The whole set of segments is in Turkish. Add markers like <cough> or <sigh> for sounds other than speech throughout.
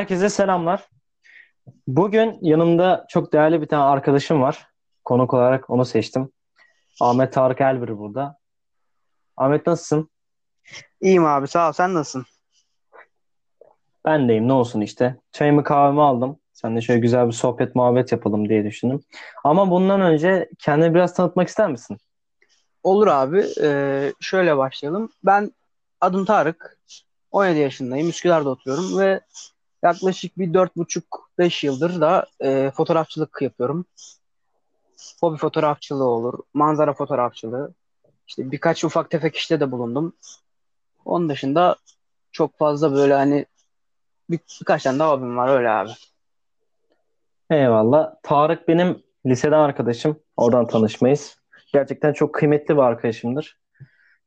Herkese selamlar. Bugün yanımda çok değerli bir tane arkadaşım var. Konuk olarak onu seçtim. Ahmet Tarık Elbir burada. Ahmet nasılsın? İyiyim abi sağ ol. Sen nasılsın? Ben deyim ne olsun işte. Çayımı kahvemi aldım. Sen de şöyle güzel bir sohbet muhabbet yapalım diye düşündüm. Ama bundan önce kendini biraz tanıtmak ister misin? Olur abi. Ee, şöyle başlayalım. Ben adım Tarık. 17 yaşındayım. Üsküdar'da oturuyorum ve yaklaşık bir 4,5-5 yıldır da e, fotoğrafçılık yapıyorum. Hobi fotoğrafçılığı olur, manzara fotoğrafçılığı. İşte birkaç ufak tefek işte de bulundum. Onun dışında çok fazla böyle hani bir, birkaç tane daha hobim var öyle abi. Eyvallah. Tarık benim liseden arkadaşım. Oradan tanışmayız. Gerçekten çok kıymetli bir arkadaşımdır.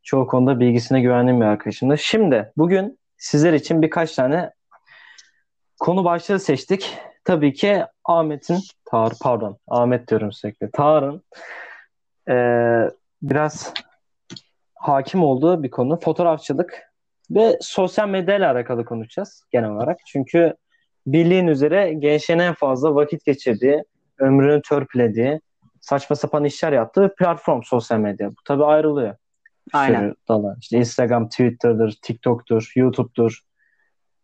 Çoğu konuda bilgisine güvendiğim bir arkadaşımdır. Şimdi bugün sizler için birkaç tane konu başlığı seçtik. Tabii ki Ahmet'in, Tar pardon Ahmet diyorum sürekli. Tarık'ın e, biraz hakim olduğu bir konu fotoğrafçılık ve sosyal medya ile alakalı konuşacağız genel olarak. Çünkü bildiğin üzere gençlerin en fazla vakit geçirdiği, ömrünü törpülediği, saçma sapan işler yaptığı platform sosyal medya. Bu tabii ayrılıyor. Aynen. Dalı. İşte Instagram, Twitter'dır, TikTok'tur, YouTube'dur.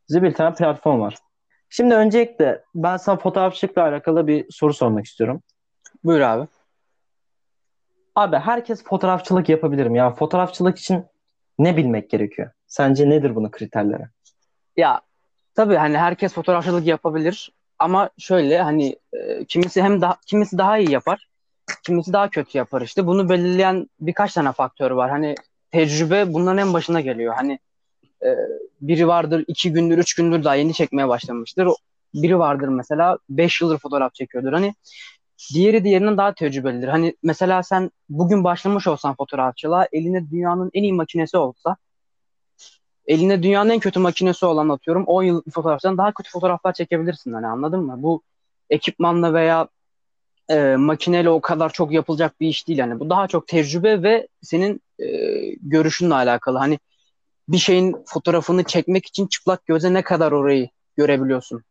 Bize bir tane platform var. Şimdi öncelikle ben sana fotoğrafçılıkla alakalı bir soru sormak istiyorum. Buyur abi. Abi herkes fotoğrafçılık yapabilir mi? Yani fotoğrafçılık için ne bilmek gerekiyor? Sence nedir bunun kriterleri? Ya tabii hani herkes fotoğrafçılık yapabilir ama şöyle hani e, kimisi hem daha kimisi daha iyi yapar, kimisi daha kötü yapar işte. Bunu belirleyen birkaç tane faktör var. Hani tecrübe bunların en başına geliyor. Hani e, biri vardır iki gündür, üç gündür daha yeni çekmeye başlamıştır. Biri vardır mesela beş yıldır fotoğraf çekiyordur. Hani diğeri diğerinden daha tecrübelidir. Hani mesela sen bugün başlamış olsan fotoğrafçılığa eline dünyanın en iyi makinesi olsa eline dünyanın en kötü makinesi olan atıyorum 10 yıl fotoğrafçıdan daha kötü fotoğraflar çekebilirsin hani anladın mı? Bu ekipmanla veya e, makineyle o kadar çok yapılacak bir iş değil hani. Bu daha çok tecrübe ve senin e, görüşünle alakalı. Hani bir şeyin fotoğrafını çekmek için çıplak göze ne kadar orayı görebiliyorsun.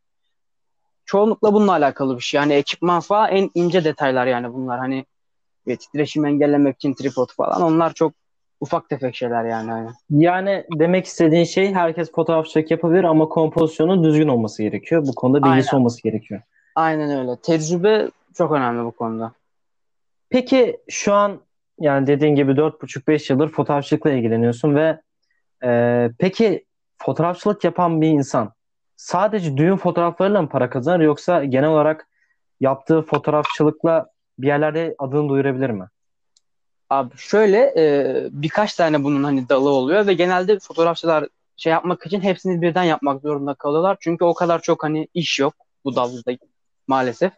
Çoğunlukla bununla alakalı bir şey. Yani ekipman falan en ince detaylar yani bunlar. Hani ve titreşim engellemek için tripod falan onlar çok ufak tefek şeyler yani. yani. Yani demek istediğin şey herkes fotoğrafçılık yapabilir ama kompozisyonu düzgün olması gerekiyor. Bu konuda bilgisi Aynen. olması gerekiyor. Aynen öyle. Tecrübe çok önemli bu konuda. Peki şu an yani dediğin gibi 4,5-5 yıldır fotoğrafçılıkla ilgileniyorsun ve e, peki fotoğrafçılık yapan bir insan sadece düğün fotoğraflarıyla mı para kazanır yoksa genel olarak yaptığı fotoğrafçılıkla bir yerlerde adını duyurabilir mi? Abi şöyle e, birkaç tane bunun hani dalı oluyor ve genelde fotoğrafçılar şey yapmak için hepsini birden yapmak zorunda kalıyorlar. Çünkü o kadar çok hani iş yok bu dalda maalesef.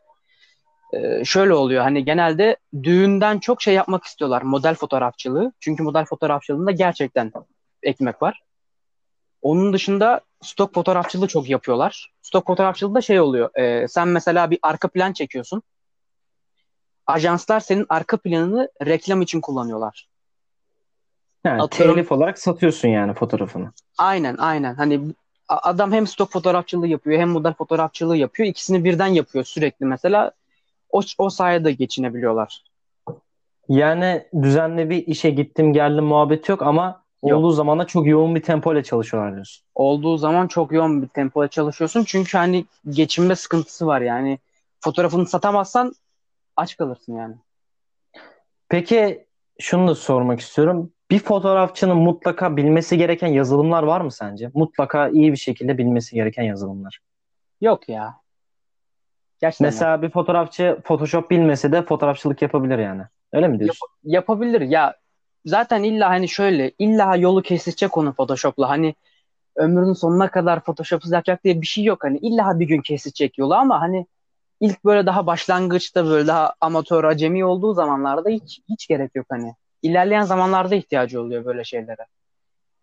E, şöyle oluyor hani genelde düğünden çok şey yapmak istiyorlar model fotoğrafçılığı. Çünkü model fotoğrafçılığında gerçekten ekmek var. Onun dışında stok fotoğrafçılığı çok yapıyorlar. Stok fotoğrafçılığı şey oluyor. E, sen mesela bir arka plan çekiyorsun. Ajanslar senin arka planını reklam için kullanıyorlar. Yani Atıyorum- telif olarak satıyorsun yani fotoğrafını. Aynen aynen. Hani adam hem stok fotoğrafçılığı yapıyor hem model fotoğrafçılığı yapıyor. İkisini birden yapıyor sürekli mesela. O, o sayede geçinebiliyorlar. Yani düzenli bir işe gittim geldim muhabbeti yok ama Yok. olduğu zaman da çok yoğun bir tempo ile çalışıyorlar diyorsun. Olduğu zaman çok yoğun bir tempoda çalışıyorsun. Çünkü hani geçinme sıkıntısı var yani. Fotoğrafını satamazsan aç kalırsın yani. Peki şunu da sormak istiyorum. Bir fotoğrafçının mutlaka bilmesi gereken yazılımlar var mı sence? Mutlaka iyi bir şekilde bilmesi gereken yazılımlar. Yok ya. Gerçekten yok. Mesela bir fotoğrafçı Photoshop bilmese de fotoğrafçılık yapabilir yani. Öyle mi diyorsun? yapabilir ya zaten illa hani şöyle illa yolu kesecek onu Photoshop'la. Hani ömrünün sonuna kadar Photoshop'suz yapacak diye bir şey yok. Hani illa bir gün kesecek yolu ama hani ilk böyle daha başlangıçta böyle daha amatör acemi olduğu zamanlarda hiç hiç gerek yok hani. İlerleyen zamanlarda ihtiyacı oluyor böyle şeylere.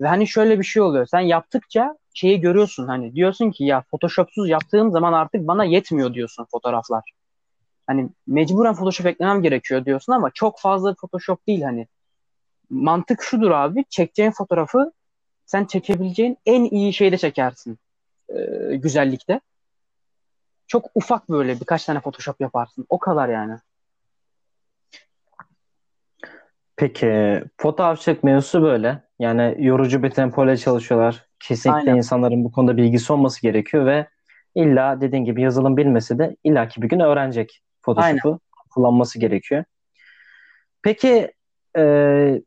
Ve hani şöyle bir şey oluyor. Sen yaptıkça şeyi görüyorsun hani. Diyorsun ki ya Photoshop'suz yaptığım zaman artık bana yetmiyor diyorsun fotoğraflar. Hani mecburen Photoshop eklemem gerekiyor diyorsun ama çok fazla Photoshop değil hani. Mantık şudur abi. Çekeceğin fotoğrafı sen çekebileceğin en iyi şeyde çekersin. Ee, güzellikte. çok ufak böyle birkaç tane Photoshop yaparsın. O kadar yani. Peki fotoğrafçılık mevzusu böyle. Yani yorucu bir tempoyla çalışıyorlar. Kesinlikle Aynen. insanların bu konuda bilgisi olması gerekiyor ve illa dediğin gibi yazılım bilmese de illaki bir gün öğrenecek Photoshop'u kullanması gerekiyor. Peki e,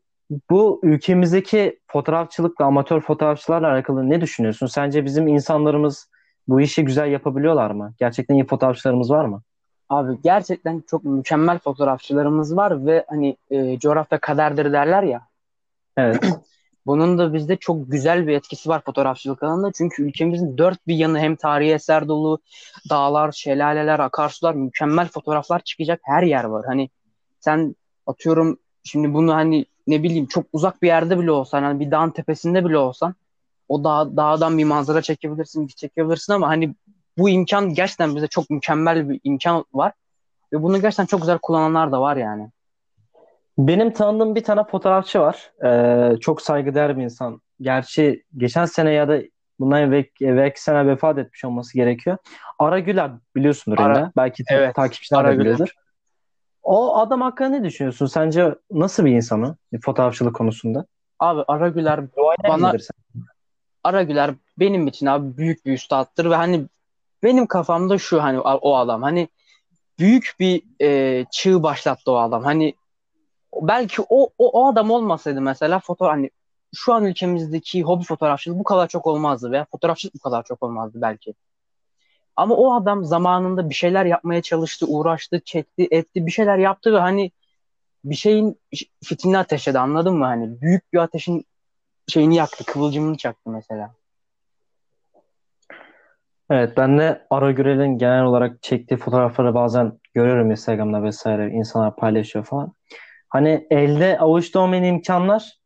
bu ülkemizdeki fotoğrafçılıkla amatör fotoğrafçılarla alakalı ne düşünüyorsun? Sence bizim insanlarımız bu işi güzel yapabiliyorlar mı? Gerçekten iyi fotoğrafçılarımız var mı? Abi gerçekten çok mükemmel fotoğrafçılarımız var ve hani e, coğrafya kaderdir derler ya. Evet. <clears throat> Bunun da bizde çok güzel bir etkisi var fotoğrafçılık alanında. Çünkü ülkemizin dört bir yanı hem tarihi eser dolu, dağlar, şelaleler, akarsular, mükemmel fotoğraflar çıkacak her yer var. Hani sen atıyorum şimdi bunu hani ne bileyim çok uzak bir yerde bile olsan, hani bir dağın tepesinde bile olsan o dağ, dağdan bir manzara çekebilirsin, bir çekebilirsin ama hani bu imkan gerçekten bize çok mükemmel bir imkan var. Ve bunu gerçekten çok güzel kullananlar da var yani. Benim tanıdığım bir tane fotoğrafçı var. Ee, çok saygıdeğer bir insan. Gerçi geçen sene ya da bundan evvelki, evvelki sene vefat etmiş olması gerekiyor. Ara Güler biliyorsundur Ara- Emre. Belki evet, takipçiler Ara de Güler. biliyordur. O adam hakkında ne düşünüyorsun? Sence nasıl bir insanı fotoğrafçılık konusunda? Abi Aragüler <laughs> bana? Aragüler benim için abi büyük bir üstattır ve hani benim kafamda şu hani o o adam hani büyük bir e, çığ başlattı o adam. Hani belki o, o o adam olmasaydı mesela foto hani şu an ülkemizdeki hobi fotoğrafçılık bu kadar çok olmazdı veya fotoğrafçılık bu kadar çok olmazdı belki. Ama o adam zamanında bir şeyler yapmaya çalıştı, uğraştı, çekti, etti, bir şeyler yaptı ve hani bir şeyin fitilini ateşledi anladın mı? Hani büyük bir ateşin şeyini yaktı, kıvılcımını çaktı mesela. Evet ben de Ara Gürel'in genel olarak çektiği fotoğrafları bazen görüyorum Instagram'da vesaire. insanlar paylaşıyor falan. Hani elde avuçta olmayan imkanlar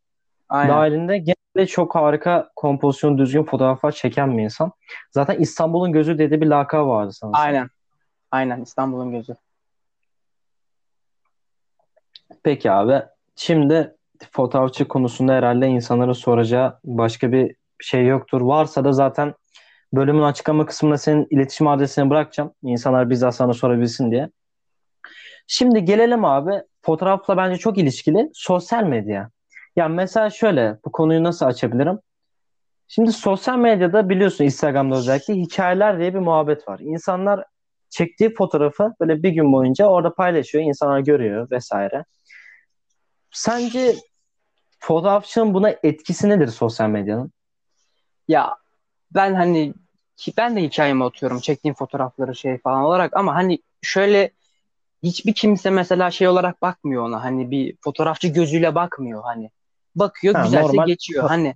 Aynen. dahilinde genelde çok harika kompozisyon düzgün fotoğraflar çeken bir insan. Zaten İstanbul'un gözü dediği bir lakabı vardı sanırsam. Aynen. Aynen İstanbul'un gözü. Peki abi. Şimdi fotoğrafçı konusunda herhalde insanların soracağı başka bir şey yoktur. Varsa da zaten bölümün açıklama kısmında senin iletişim adresini bırakacağım. İnsanlar bizzat sana sorabilsin diye. Şimdi gelelim abi. Fotoğrafla bence çok ilişkili sosyal medya. Yani mesela şöyle bu konuyu nasıl açabilirim? Şimdi sosyal medyada biliyorsun Instagram'da özellikle hikayeler diye bir muhabbet var. İnsanlar çektiği fotoğrafı böyle bir gün boyunca orada paylaşıyor. insanlar görüyor vesaire. Sence fotoğrafçının buna etkisi nedir sosyal medyanın? Ya ben hani ben de hikayeme atıyorum çektiğim fotoğrafları şey falan olarak ama hani şöyle hiçbir kimse mesela şey olarak bakmıyor ona hani bir fotoğrafçı gözüyle bakmıyor hani bakıyor Ha, güzelse normal. geçiyor. hani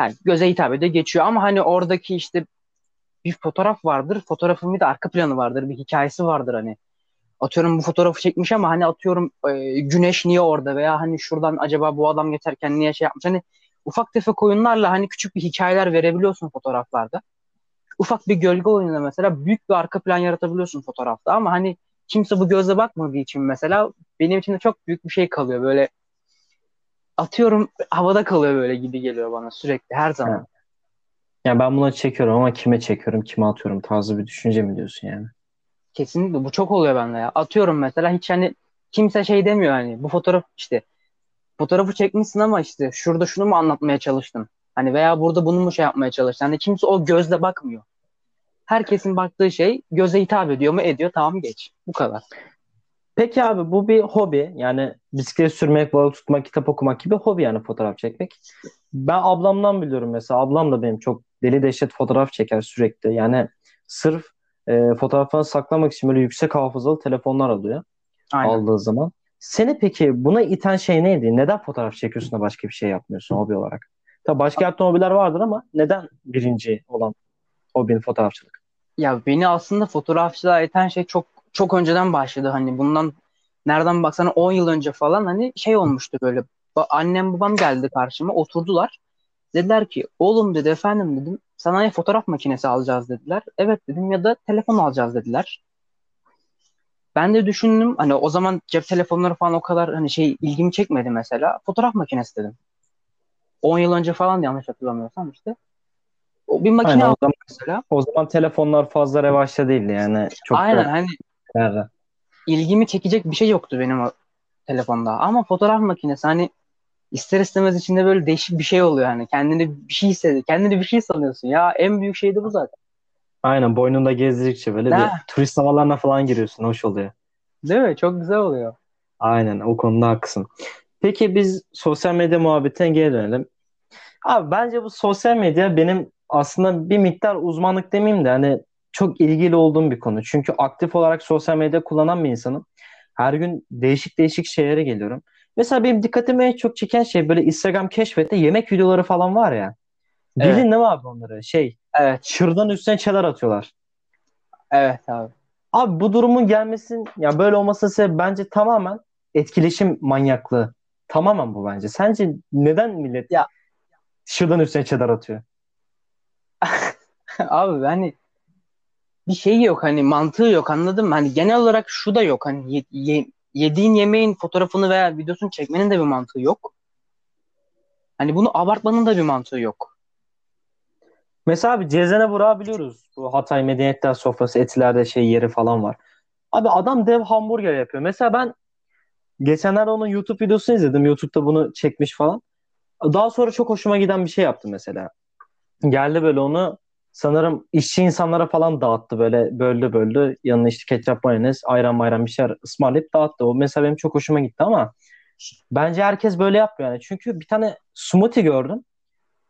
yani göze hitap ediyor geçiyor. Ama hani oradaki işte bir fotoğraf vardır fotoğrafın bir de arka planı vardır bir hikayesi vardır hani. Atıyorum bu fotoğrafı çekmiş ama hani atıyorum e, güneş niye orada veya hani şuradan acaba bu adam geçerken niye şey yapmış? Hani ufak tefek oyunlarla hani küçük bir hikayeler verebiliyorsun fotoğraflarda. Ufak bir gölge oyunuyla mesela büyük bir arka plan yaratabiliyorsun fotoğrafta. Ama hani kimse bu gözle bakmadığı için mesela benim için de çok büyük bir şey kalıyor. Böyle atıyorum havada kalıyor böyle gibi geliyor bana sürekli her zaman. Yani ben buna çekiyorum ama kime çekiyorum, kime atıyorum tarzı bir düşünce mi diyorsun yani? Kesinlikle bu çok oluyor bende ya. Atıyorum mesela hiç hani kimse şey demiyor hani bu fotoğraf işte fotoğrafı çekmişsin ama işte şurada şunu mu anlatmaya çalıştın? Hani veya burada bunu mu şey yapmaya çalıştın? Hani kimse o gözle bakmıyor. Herkesin baktığı şey göze hitap ediyor mu? Ediyor. Tamam geç. Bu kadar. Peki abi bu bir hobi. Yani bisiklet sürmek, balık tutmak, kitap okumak gibi hobi yani fotoğraf çekmek. Ben ablamdan biliyorum mesela. Ablam da benim çok deli dehşet fotoğraf çeker sürekli. Yani sırf e, fotoğrafını saklamak için böyle yüksek hafızalı telefonlar alıyor Aynen. aldığı zaman. Seni peki buna iten şey neydi? Neden fotoğraf çekiyorsun da başka bir şey yapmıyorsun hobi olarak? Tabii başka yaptığın hobiler vardır ama neden birinci olan hobin fotoğrafçılık? Ya beni aslında fotoğrafçılığa iten şey çok çok önceden başladı. Hani bundan nereden baksana 10 yıl önce falan hani şey olmuştu böyle. Annem babam geldi karşıma oturdular. Dediler ki oğlum dedi efendim dedim sana ya fotoğraf makinesi alacağız dediler. Evet dedim ya da telefon alacağız dediler. Ben de düşündüm hani o zaman cep telefonları falan o kadar hani şey ilgimi çekmedi mesela. Fotoğraf makinesi dedim. 10 yıl önce falan yanlış hatırlamıyorsam işte. O bir makine Aynen, o aldım zaman, mesela. o zaman telefonlar fazla revaçta değildi yani. Çok Aynen da hani nerede? ilgimi çekecek bir şey yoktu benim o telefonda. Ama fotoğraf makinesi hani ister istemez içinde böyle değişik bir şey oluyor hani. Kendini bir şey hissediyor. Kendini bir şey sanıyorsun. Ya en büyük şey de bu zaten. Aynen boynunda gezdikçe böyle bir Ha. turist havalarına falan giriyorsun. Hoş oluyor. Değil mi? Çok güzel oluyor. Aynen o konuda haklısın. Peki biz sosyal medya muhabbetine geri dönelim. Abi bence bu sosyal medya benim aslında bir miktar uzmanlık demeyeyim de hani çok ilgili olduğum bir konu. Çünkü aktif olarak sosyal medya kullanan bir insanım. Her gün değişik değişik şeylere geliyorum. Mesela benim dikkatimi en çok çeken şey böyle Instagram keşfette yemek videoları falan var ya. Evet. Bildin mi abi onları? Şey, Evet. şırdan üstüne çedar atıyorlar. Evet abi. Abi bu durumun gelmesin ya böyle olmasının sebebi bence tamamen etkileşim manyaklığı. Tamamen bu bence. Sence neden millet Ya- şırdan üstüne çedar atıyor? <laughs> Abi hani bir şey yok hani mantığı yok anladın mı? Hani genel olarak şu da yok hani ye- ye- yediğin yemeğin fotoğrafını veya videosunu çekmenin de bir mantığı yok. Hani bunu abartmanın da bir mantığı yok. Mesela abi Cezene Burak'ı biliyoruz. Bu Hatay Medeniyetler Sofrası Etiler'de şey yeri falan var. Abi adam dev hamburger yapıyor. Mesela ben geçenlerde onun YouTube videosunu izledim. YouTube'da bunu çekmiş falan. Daha sonra çok hoşuma giden bir şey yaptı mesela. Geldi böyle onu sanırım işçi insanlara falan dağıttı böyle böldü böldü. Yanına işte ketçap mayonez ayran mayran bir şeyler ısmarlayıp dağıttı. O mesela benim çok hoşuma gitti ama bence herkes böyle yapmıyor yani. Çünkü bir tane smoothie gördüm.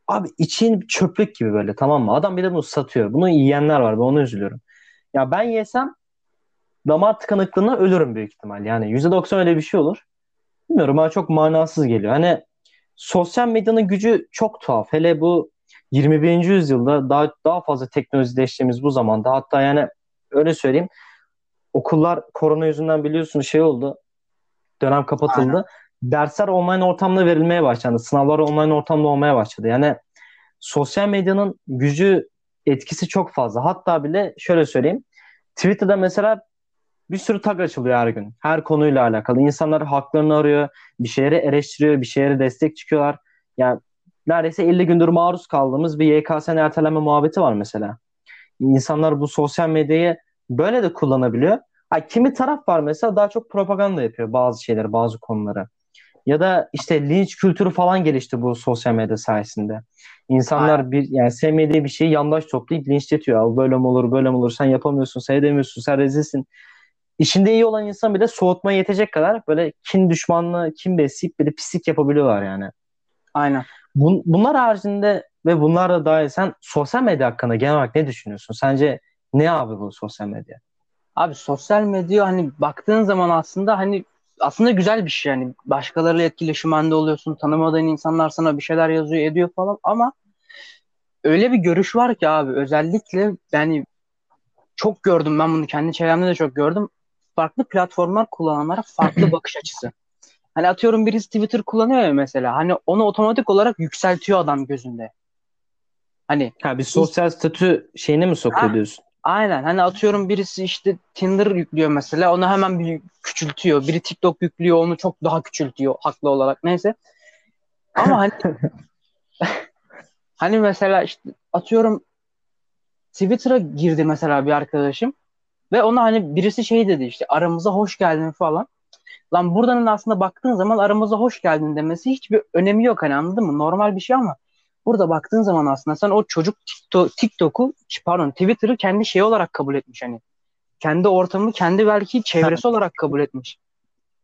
Abi için çöplük gibi böyle tamam mı? Adam bir de bunu satıyor. Bunu yiyenler var. Ben ona üzülüyorum. Ya ben yesem damar tıkanıklığına ölürüm büyük ihtimal. Yani %90 öyle bir şey olur. Bilmiyorum bana çok manasız geliyor. Hani sosyal medyanın gücü çok tuhaf. Hele bu 21. yüzyılda daha daha fazla teknolojileştiğimiz bu zamanda hatta yani öyle söyleyeyim okullar korona yüzünden biliyorsunuz şey oldu. Dönem kapatıldı. Dersler online ortamda verilmeye başlandı. Sınavlar online ortamda olmaya başladı. Yani sosyal medyanın gücü etkisi çok fazla. Hatta bile şöyle söyleyeyim. Twitter'da mesela bir sürü tag açılıyor her gün. Her konuyla alakalı. İnsanlar haklarını arıyor. Bir şeyleri eleştiriyor. Bir şeylere destek çıkıyorlar. Yani neredeyse 50 gündür maruz kaldığımız bir YKS'nin ertelenme muhabbeti var mesela. İnsanlar bu sosyal medyayı böyle de kullanabiliyor. Ha, kimi taraf var mesela daha çok propaganda yapıyor bazı şeyleri, bazı konuları. Ya da işte linç kültürü falan gelişti bu sosyal medya sayesinde. İnsanlar bir yani sevmediği bir şeyi yandaş toplayıp linçletiyor. Böyle mi olur, böyle mi olur? Sen yapamıyorsun, sen edemiyorsun, sen rezilsin. İşinde iyi olan insan bile soğutmaya yetecek kadar böyle kin düşmanlığı, kin besleyip bir de pislik yapabiliyorlar yani. Aynen. Bun- bunlar haricinde ve bunlar da dahil sen sosyal medya hakkında genel olarak ne düşünüyorsun? Sence ne abi bu sosyal medya? Abi sosyal medya hani baktığın zaman aslında hani aslında güzel bir şey yani başkalarıyla etkileşim halinde oluyorsun tanımadığın insanlar sana bir şeyler yazıyor ediyor falan ama öyle bir görüş var ki abi özellikle yani çok gördüm ben bunu kendi çevremde de çok gördüm farklı platformlar kullananlara farklı bakış açısı. Hani atıyorum birisi Twitter kullanıyor ya mesela hani onu otomatik olarak yükseltiyor adam gözünde. Hani Ha bir sosyal statü şeyine mi sokuyor Ha. diyorsun? Aynen hani atıyorum birisi işte Tinder yüklüyor mesela onu hemen bir küçültüyor. Biri TikTok yüklüyor onu çok daha küçültüyor haklı olarak neyse. Ama hani <laughs> hani mesela işte atıyorum Twitter'a girdi mesela bir arkadaşım ve ona hani birisi şey dedi işte aramıza hoş geldin falan. Lan buradan aslında baktığın zaman aramıza hoş geldin demesi hiçbir önemi yok hani anladın mı? Normal bir şey ama burada baktığın zaman aslında sen o çocuk TikTok, TikTok'u pardon Twitter'ı kendi şey olarak kabul etmiş hani. Kendi ortamı, kendi belki çevresi <laughs> olarak kabul etmiş.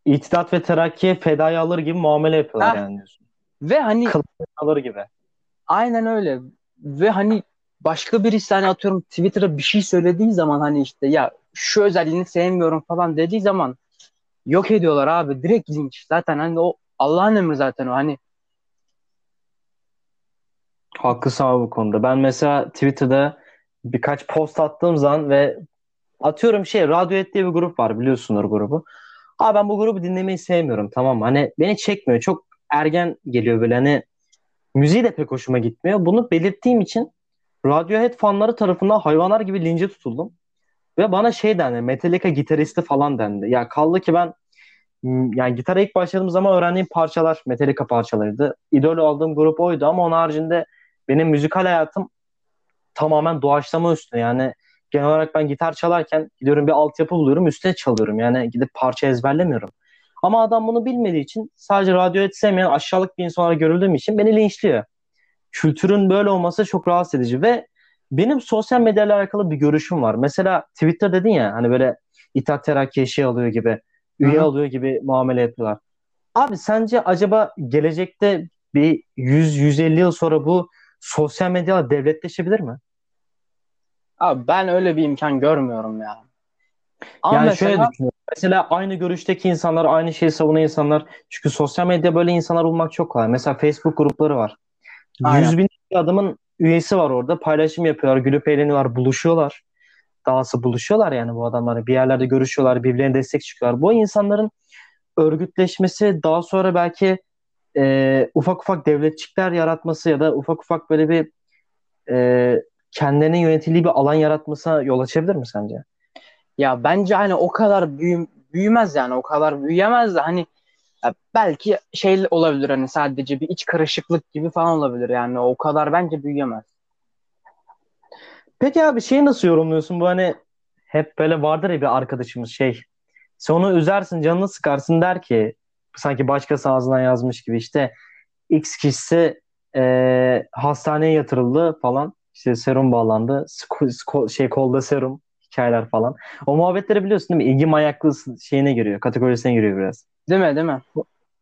İtidat ve terakkiye fedaya alır gibi muamele yapıyorlar Ha. yani diyorsun. Ve hani Kıl- Alır gibi. aynen öyle. Ve hani başka birisi hani atıyorum Twitter'a bir şey söylediği zaman hani işte ya şu özelliğini sevmiyorum falan dediği zaman yok ediyorlar abi. Direkt linç. Zaten hani o Allah'ın emri zaten o hani Haklısın abi bu konuda. Ben mesela Twitter'da birkaç post attığım zaman ve atıyorum şey Radiohead diye bir grup var biliyorsunuz grubu. Abi ben bu grubu dinlemeyi sevmiyorum tamam? Hani beni çekmiyor. Çok ergen geliyor böyle hani müziği de pek hoşuma gitmiyor. Bunu belirttiğim için Radiohead fanları tarafından hayvanlar gibi lince tutuldum. Ve bana şey dendi Metallica gitaristi falan dendi. Ya kaldı ki ben yani gitara ilk başladığım zaman öğrendiğim parçalar Metallica parçalarıydı. İdol aldığım grup oydu ama onun haricinde benim müzikal hayatım tamamen doğaçlama üstüne. Yani genel olarak ben gitar çalarken gidiyorum bir altyapı buluyorum üstüne çalıyorum. Yani gidip parça ezberlemiyorum. Ama adam bunu bilmediği için sadece radyo et sevmeyen aşağılık bir insan olarak görüldüğüm için beni linçliyor. Kültürün böyle olması çok rahatsız edici ve benim sosyal medyayla alakalı bir görüşüm var. Mesela Twitter dedin ya hani böyle İttihat Terakki şey alıyor gibi, üye Hı-hı. alıyor gibi muamele yapıyorlar. Abi sence acaba gelecekte bir 100-150 yıl sonra bu sosyal medya devletleşebilir mi? Abi ben öyle bir imkan görmüyorum ya. Ama yani mesela... şöyle düşünüyorum. Mesela aynı görüşteki insanlar, aynı şeyi savunan insanlar. Çünkü sosyal medya böyle insanlar bulmak çok kolay. Mesela Facebook grupları var. Aynen. 100 bin adamın üyesi var orada. Paylaşım yapıyorlar, gülüp eğleniyorlar, buluşuyorlar. Dahası buluşuyorlar yani bu adamlar. Bir yerlerde görüşüyorlar, birbirlerine destek çıkıyorlar. Bu insanların örgütleşmesi daha sonra belki e, ufak ufak devletçikler yaratması ya da ufak ufak böyle bir e, kendilerine yönetildiği bir alan yaratmasına yol açabilir mi sence? Ya bence hani o kadar büyü, büyümez yani o kadar büyüyemez de hani belki şey olabilir hani sadece bir iç karışıklık gibi falan olabilir yani o kadar bence büyüyemez. Peki abi şeyi nasıl yorumluyorsun bu hani hep böyle vardır ya bir arkadaşımız şey sen onu üzersin canını sıkarsın der ki sanki başkası ağzından yazmış gibi işte X kişisi e, hastaneye yatırıldı falan işte serum bağlandı şey kolda serum hikayeler falan. O muhabbetleri biliyorsun değil mi? İlgi manyaklığı şeyine giriyor. Kategorisine giriyor biraz. Değil mi? Değil mi?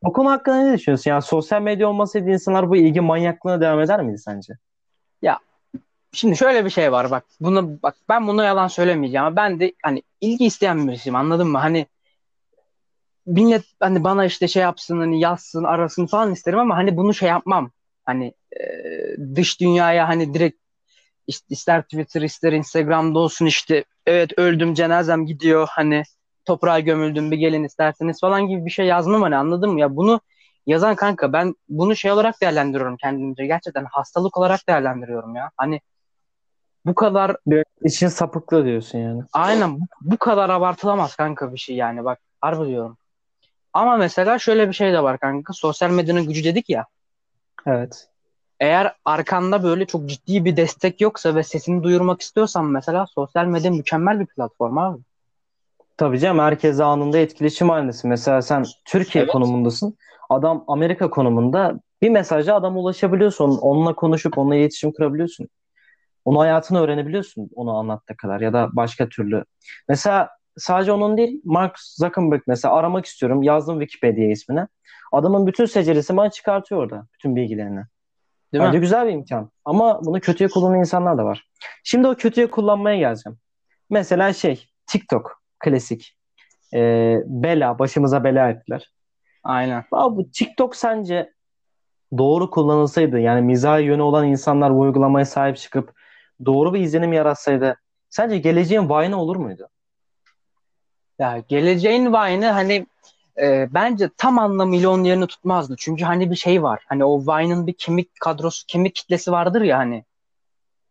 O konu hakkında ne düşünüyorsun? Yani sosyal medya olmasaydı insanlar bu ilgi manyaklığına devam eder miydi sence? Ya şimdi şöyle bir şey var bak. Bunu bak ben bunu yalan söylemeyeceğim ama ben de hani ilgi isteyen birisiyim anladın mı? Hani millet hani bana işte şey yapsın hani yazsın arasın falan isterim ama hani bunu şey yapmam. Hani e, dış dünyaya hani direkt işte ister Twitter ister Instagram'da olsun işte evet öldüm cenazem gidiyor hani toprağa gömüldüm bir gelin isterseniz falan gibi bir şey yazmam hani anladın mı? Ya bunu yazan kanka ben bunu şey olarak değerlendiriyorum kendimce. Gerçekten hastalık olarak değerlendiriyorum ya. Hani bu kadar bir için sapıklı diyorsun yani. Aynen bu, bu kadar abartılamaz kanka bir şey yani bak harbi diyorum. Ama mesela şöyle bir şey de var kanka. Sosyal medyanın gücü dedik ya. Evet. Eğer arkanda böyle çok ciddi bir destek yoksa ve sesini duyurmak istiyorsan mesela sosyal medya mükemmel bir platform abi. Tabii canım herkese anında etkileşim halindesin. Mesela sen Türkiye evet. konumundasın. Adam Amerika konumunda bir mesajla adam ulaşabiliyorsun. Onunla konuşup onunla iletişim kurabiliyorsun. Onun hayatını öğrenebiliyorsun onu anlattığı kadar ya da başka türlü. Mesela sadece onun değil Mark Zuckerberg mesela aramak istiyorum. Yazdım Wikipedia ismine. Adamın bütün seceresi bana çıkartıyor orada. Bütün bilgilerini. Değil Bence mi? güzel bir imkan. Ama bunu kötüye kullanan insanlar da var. Şimdi o kötüye kullanmaya geleceğim. Mesela şey TikTok klasik. Ee, bela başımıza bela ettiler. Aynen. Abi bu TikTok sence doğru kullanılsaydı yani mizah yönü olan insanlar bu uygulamaya sahip çıkıp doğru bir izlenim yaratsaydı sence geleceğin Vine'ı olur muydu? Ya geleceğin Vine'ı hani e, bence tam anlamıyla onun yerini tutmazdı. Çünkü hani bir şey var. Hani o Vine'ın bir kemik kadrosu, kemik kitlesi vardır ya hani.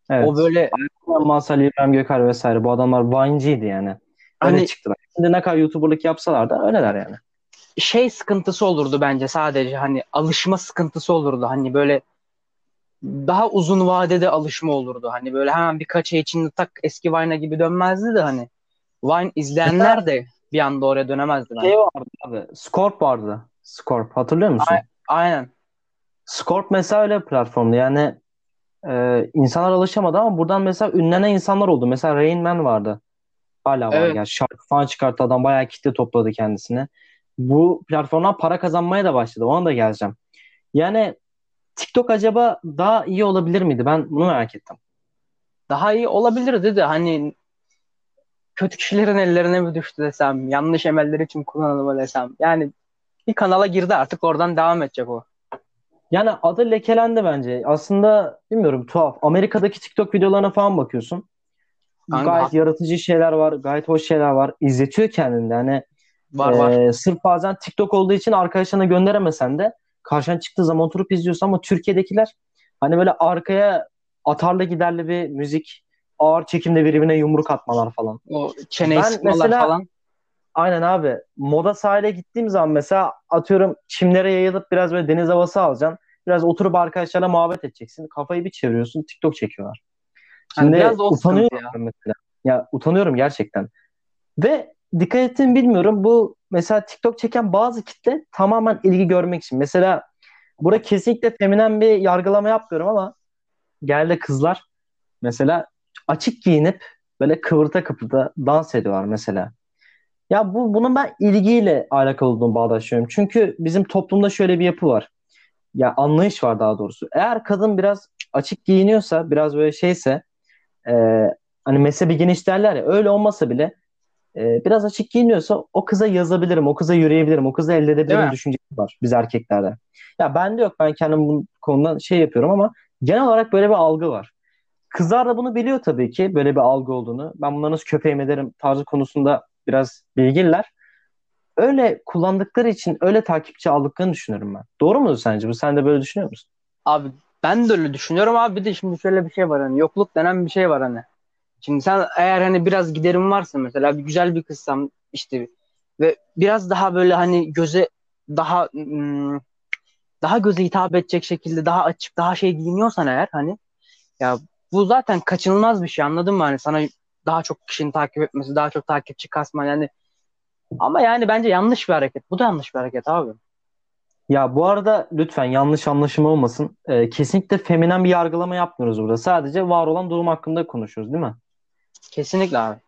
Evet. O böyle Masal İbrahim Gökar vesaire bu adamlar Vine'ciydi yani. Öyle hani, çıktılar. Şimdi ne kadar YouTuber'lık yapsalar da öyleler yani. Şey sıkıntısı olurdu bence sadece hani alışma sıkıntısı olurdu. Hani böyle daha uzun vadede alışma olurdu. Hani böyle hemen birkaç ay içinde tak eski Vine'a gibi dönmezdi de hani. Vine izleyenler de bir anda oraya dönemezdi. Bence. Şey vardı abi. Scorp vardı. Scorp. Hatırlıyor musun? A- aynen. Scorp mesela öyle bir platformdu. Yani e, insanlar alışamadı ama buradan mesela ünlenen insanlar oldu. Mesela Rain Man vardı. Hala var. Evet. Yani şarkı falan çıkarttı adam. Bayağı kitle topladı kendisine. Bu platformdan para kazanmaya da başladı. Ona da geleceğim. Yani TikTok acaba daha iyi olabilir miydi? Ben bunu merak ettim. Daha iyi olabilirdi de hani kötü kişilerin ellerine mi düştü desem, yanlış emeller için kullanılma desem. Yani bir kanala girdi artık oradan devam edecek o. Yani adı lekelendi bence. Aslında bilmiyorum tuhaf. Amerika'daki TikTok videolarına falan bakıyorsun. Kanka, gayet yaratıcı şeyler var. Gayet hoş şeyler var. İzletiyor kendini. Hani var, e, var. Sırf bazen TikTok olduğu için arkadaşlarına gönderemesen de karşına çıktığı zaman oturup izliyorsun ama Türkiye'dekiler hani böyle arkaya atarlı giderli bir müzik ağır çekimde birbirine yumruk atmalar falan. O çeneyi ben mesela, falan. Aynen abi. Moda sahile gittiğim zaman mesela atıyorum çimlere yayılıp biraz böyle deniz havası alacaksın. Biraz oturup arkadaşlarla muhabbet edeceksin. Kafayı bir çeviriyorsun TikTok çekiyorlar. Şimdi Yani biraz o utanıyorum ya. mesela. Ya utanıyorum gerçekten. Ve dikkat ettim bilmiyorum. Bu mesela TikTok çeken bazı kitle tamamen ilgi görmek için. Mesela burada kesinlikle feminen bir yargılama yapmıyorum ama geldi kızlar mesela açık giyinip böyle kıvırta kıpırta dans ediyorlar mesela. Ya bu bunun ben ilgiyle alakalı olduğunu bağdaşıyorum. Çünkü bizim toplumda şöyle bir yapı var. Ya anlayış var daha doğrusu. Eğer kadın biraz açık giyiniyorsa, biraz böyle şeyse, e, hani mezhebi geniş derler ya, öyle olmasa bile e, biraz açık giyiniyorsa o kıza yazabilirim, o kıza yürüyebilirim, o kızı elde edebilirim düşüncesi var biz erkeklerde. Ya bende yok, ben kendim bu konuda şey yapıyorum ama genel olarak böyle bir algı var. Kızlar da bunu biliyor tabii ki böyle bir algı olduğunu. Ben bunları nasıl köpeğim ederim tarzı konusunda biraz bilgililer. Öyle kullandıkları için öyle takipçi aldıklarını düşünüyorum ben. Doğru mu sence bu? Sen de böyle düşünüyor musun? Abi ben de öyle düşünüyorum abi bir de şimdi şöyle bir şey var hani yokluk denen bir şey var hani. Şimdi sen eğer hani biraz giderim varsa mesela bir güzel bir kızsam işte ve biraz daha böyle hani göze daha ım, daha göze hitap edecek şekilde daha açık daha şey giyiniyorsan eğer hani ya bu zaten kaçınılmaz bir şey anladın mı hani sana daha çok kişinin takip etmesi daha çok takipçi kasman yani ama yani bence yanlış bir hareket bu da yanlış bir hareket abi. Ya bu arada lütfen yanlış anlaşılma olmasın. Ee, kesinlikle feminen bir yargılama yapmıyoruz burada. Sadece var olan durum hakkında konuşuyoruz değil mi? Kesinlikle abi.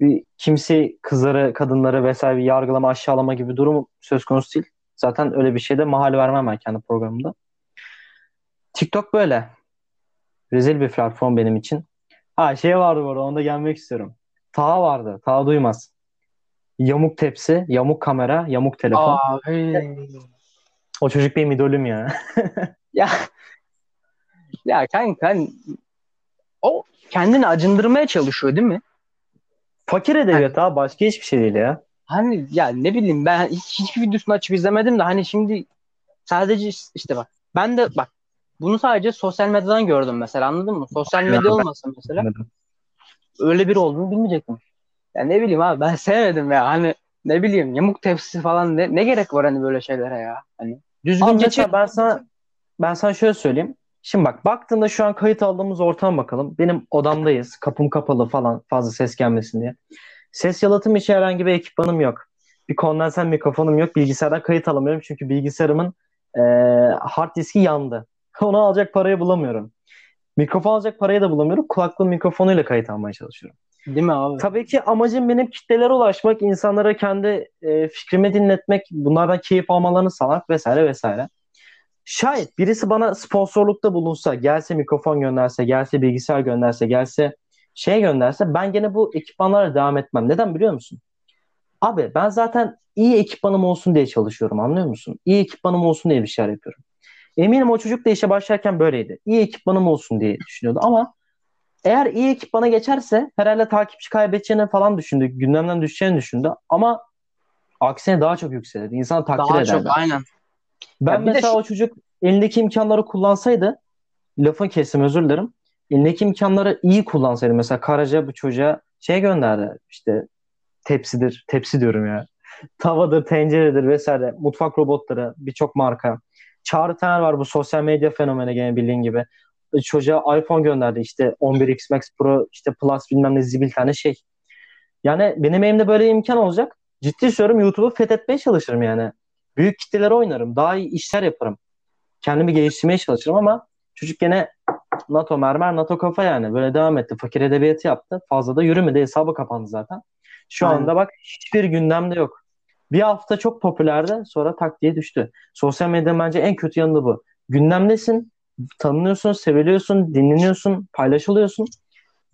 Bir, kimse kızları, kadınları vesaire bir yargılama, aşağılama gibi durum söz konusu değil. Zaten öyle bir şeyde mahal vermem ben kendi programımda. TikTok böyle. Rezil bir platform benim için. Ha şey vardı bu arada onda gelmek istiyorum. Taha vardı. Taha duymaz. Yamuk tepsi, yamuk kamera, yamuk telefon. Abi. O çocuk benim idolüm ya. <laughs> Ya ya kanka hani o kendini acındırmaya çalışıyor değil mi? Fakir edebiyat abi başka hiçbir şey değil ya. Hani ya ne bileyim ben hiç, hiçbir videosunu açıp izlemedim de hani şimdi sadece işte bak ben de bak bunu sadece sosyal medyadan gördüm mesela anladın mı? Sosyal medya olmasa mesela öyle biri olduğunu bilmeyecektim. Ya ne bileyim abi ben sevmedim ya hani ne bileyim yamuk tepsi falan ne, ne gerek var hani böyle şeylere ya hani düzgün Abi geçir. mesela ben sana ben sana şöyle söyleyeyim. Şimdi bak baktığında şu an kayıt aldığımız ortama bakalım. Benim odamdayız. Kapım kapalı falan fazla ses gelmesin diye. Ses yalıtım için herhangi bir ekipmanım yok. Bir kondenser mikrofonum yok. Bilgisayardan kayıt alamıyorum çünkü bilgisayarımın eee hard diski yandı. <laughs> Onu alacak parayı bulamıyorum. Mikrofon alacak parayı da bulamıyorum. Kulaklığın mikrofonuyla kayıt almaya çalışıyorum. Değil mi abi? Tabii ki amacım benim kitlelere ulaşmak, insanlara kendi e, fikrimi dinletmek, bunlardan keyif almalarını sağlamak vesaire vesaire. Şayet birisi bana sponsorlukta bulunsa, gelse mikrofon gönderse, gelse bilgisayar gönderse, gelse şey gönderse ben gene bu ekipmanlarla devam etmem. Neden biliyor musun? Abi ben zaten iyi ekipmanım olsun diye çalışıyorum anlıyor musun? İyi ekipmanım olsun diye bir şeyler yapıyorum. Eminim o çocuk da işe başlarken böyleydi. İyi ekipmanım olsun diye düşünüyordu ama eğer iyi ekipmana geçerse herhalde takipçi kaybedeceğini falan düşündü. Gündemden düşeceğini düşündü. Ama aksine daha çok yükselirdi. İnsan takdir Daha ederdi. çok aynen. Ben Ya mesela şu- o çocuk elindeki imkanları kullansaydı lafın kestim özür dilerim. Elindeki imkanları iyi kullansaydı mesela Karaca bu çocuğa şey gönderdi işte tepsidir tepsi diyorum ya <laughs> tavadır tenceredir vesaire mutfak robotları birçok marka Çağrı Tener var bu sosyal medya fenomeni gene bildiğin gibi çocuğa iPhone gönderdi işte 11X Max Pro işte Plus bilmem ne zibil tane şey. Yani benim elimde böyle imkan olacak. Ciddi söylüyorum YouTube'u fethetmeye çalışırım yani. Büyük kitlelere oynarım daha iyi işler yaparım. Kendimi geliştirmeye çalışırım ama çocuk gene NATO mermer NATO kafa yani. Böyle devam etti fakir edebiyatı yaptı. Fazla da yürümedi hesabı kapandı zaten. Şu Aynen. anda bak hiçbir gündemde yok. Bir hafta çok popülerdi sonra tak diye düştü. Sosyal medyanın bence en kötü yanı bu. Gündemdesin tanınıyorsun seviliyorsun dinleniyorsun paylaşılıyorsun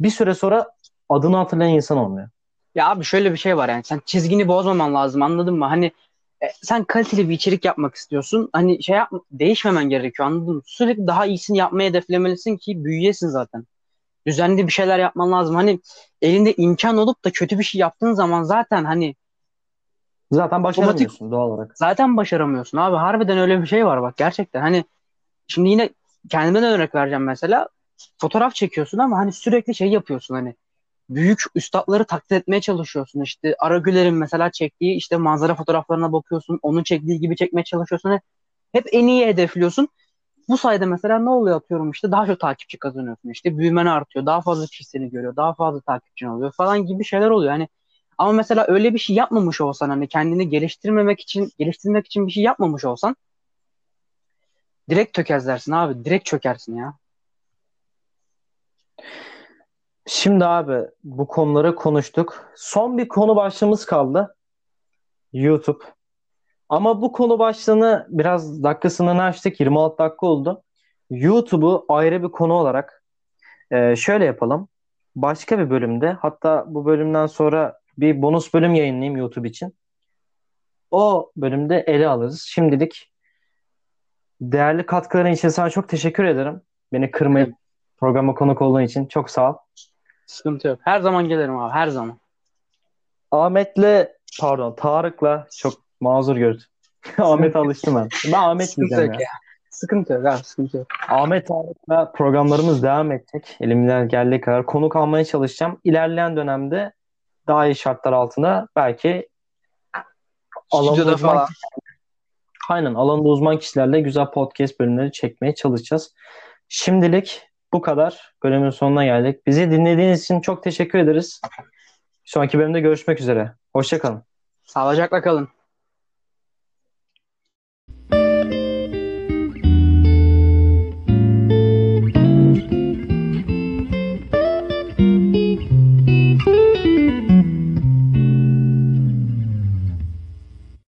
bir süre sonra adını hatırlayan insan olmuyor Ya abi şöyle bir şey var yani sen çizgini bozmaman lazım anladın mı? Hani e, sen kaliteli bir içerik yapmak istiyorsun. Hani şey yap değişmemen gerekiyor anladın mı? Sürekli daha iyisini yapmaya hedeflemelisin ki büyüyesin zaten. Düzenli bir şeyler yapman lazım. Hani elinde imkan olup da kötü bir şey yaptığın zaman zaten hani zaten başaramıyorsun doğal olarak zaten başaramıyorsun abi. Harbiden öyle bir şey var bak gerçekten. Hani şimdi yine kendimden örnek vereceğim mesela. Fotoğraf çekiyorsun ama hani sürekli şey yapıyorsun hani büyük üstadları taklit etmeye çalışıyorsun. İşte Aragüler'in mesela çektiği işte manzara fotoğraflarına bakıyorsun. Onun çektiği gibi çekmeye çalışıyorsun. Hani hep en iyi hedefliyorsun. Bu sayede mesela ne oluyor atıyorum işte daha çok takipçi kazanıyorsun işte büyümen artıyor daha fazla kişi seni görüyor daha fazla takipçin oluyor falan gibi şeyler oluyor hani ama mesela öyle bir şey yapmamış olsan hani kendini geliştirmemek için geliştirmek için bir şey yapmamış olsan direkt tökezlersin abi direkt çökersin ya. Şimdi abi bu konuları konuştuk. Son bir konu başlığımız kaldı. YouTube. Ama bu konu başlığını biraz dakikasını açtık. 26 dakika oldu. YouTube'u ayrı bir konu olarak e, şöyle yapalım. Başka bir bölümde hatta bu bölümden sonra bir bonus bölüm yayınlayayım YouTube için. O bölümde ele alırız. Şimdilik değerli katkıların için sana çok teşekkür ederim. Beni kırmayıp programa konuk olduğun için çok sağ ol. Sıkıntı yok. Her zaman gelirim abi her zaman. Ahmet'le pardon Tarık'la çok mazur gördüm. <laughs> Ahmet alıştım ben. Ben Ahmet Sıkıntı diyeceğim yok ya. ya. Sıkıntı yok abi sıkıntı yok. Ahmet Tarık'la programlarımız devam edecek. Elimden geldiği kadar konuk almaya çalışacağım. İlerleyen dönemde daha iyi şartlar altında belki Stüdyoda falan. Aynen alanda uzman kişilerle güzel podcast bölümleri çekmeye çalışacağız. Şimdilik bu kadar. Bölümün sonuna geldik. Bizi dinlediğiniz için çok teşekkür ederiz. Sonraki bölümde görüşmek üzere. Hoşçakalın. Sağlıcakla kalın.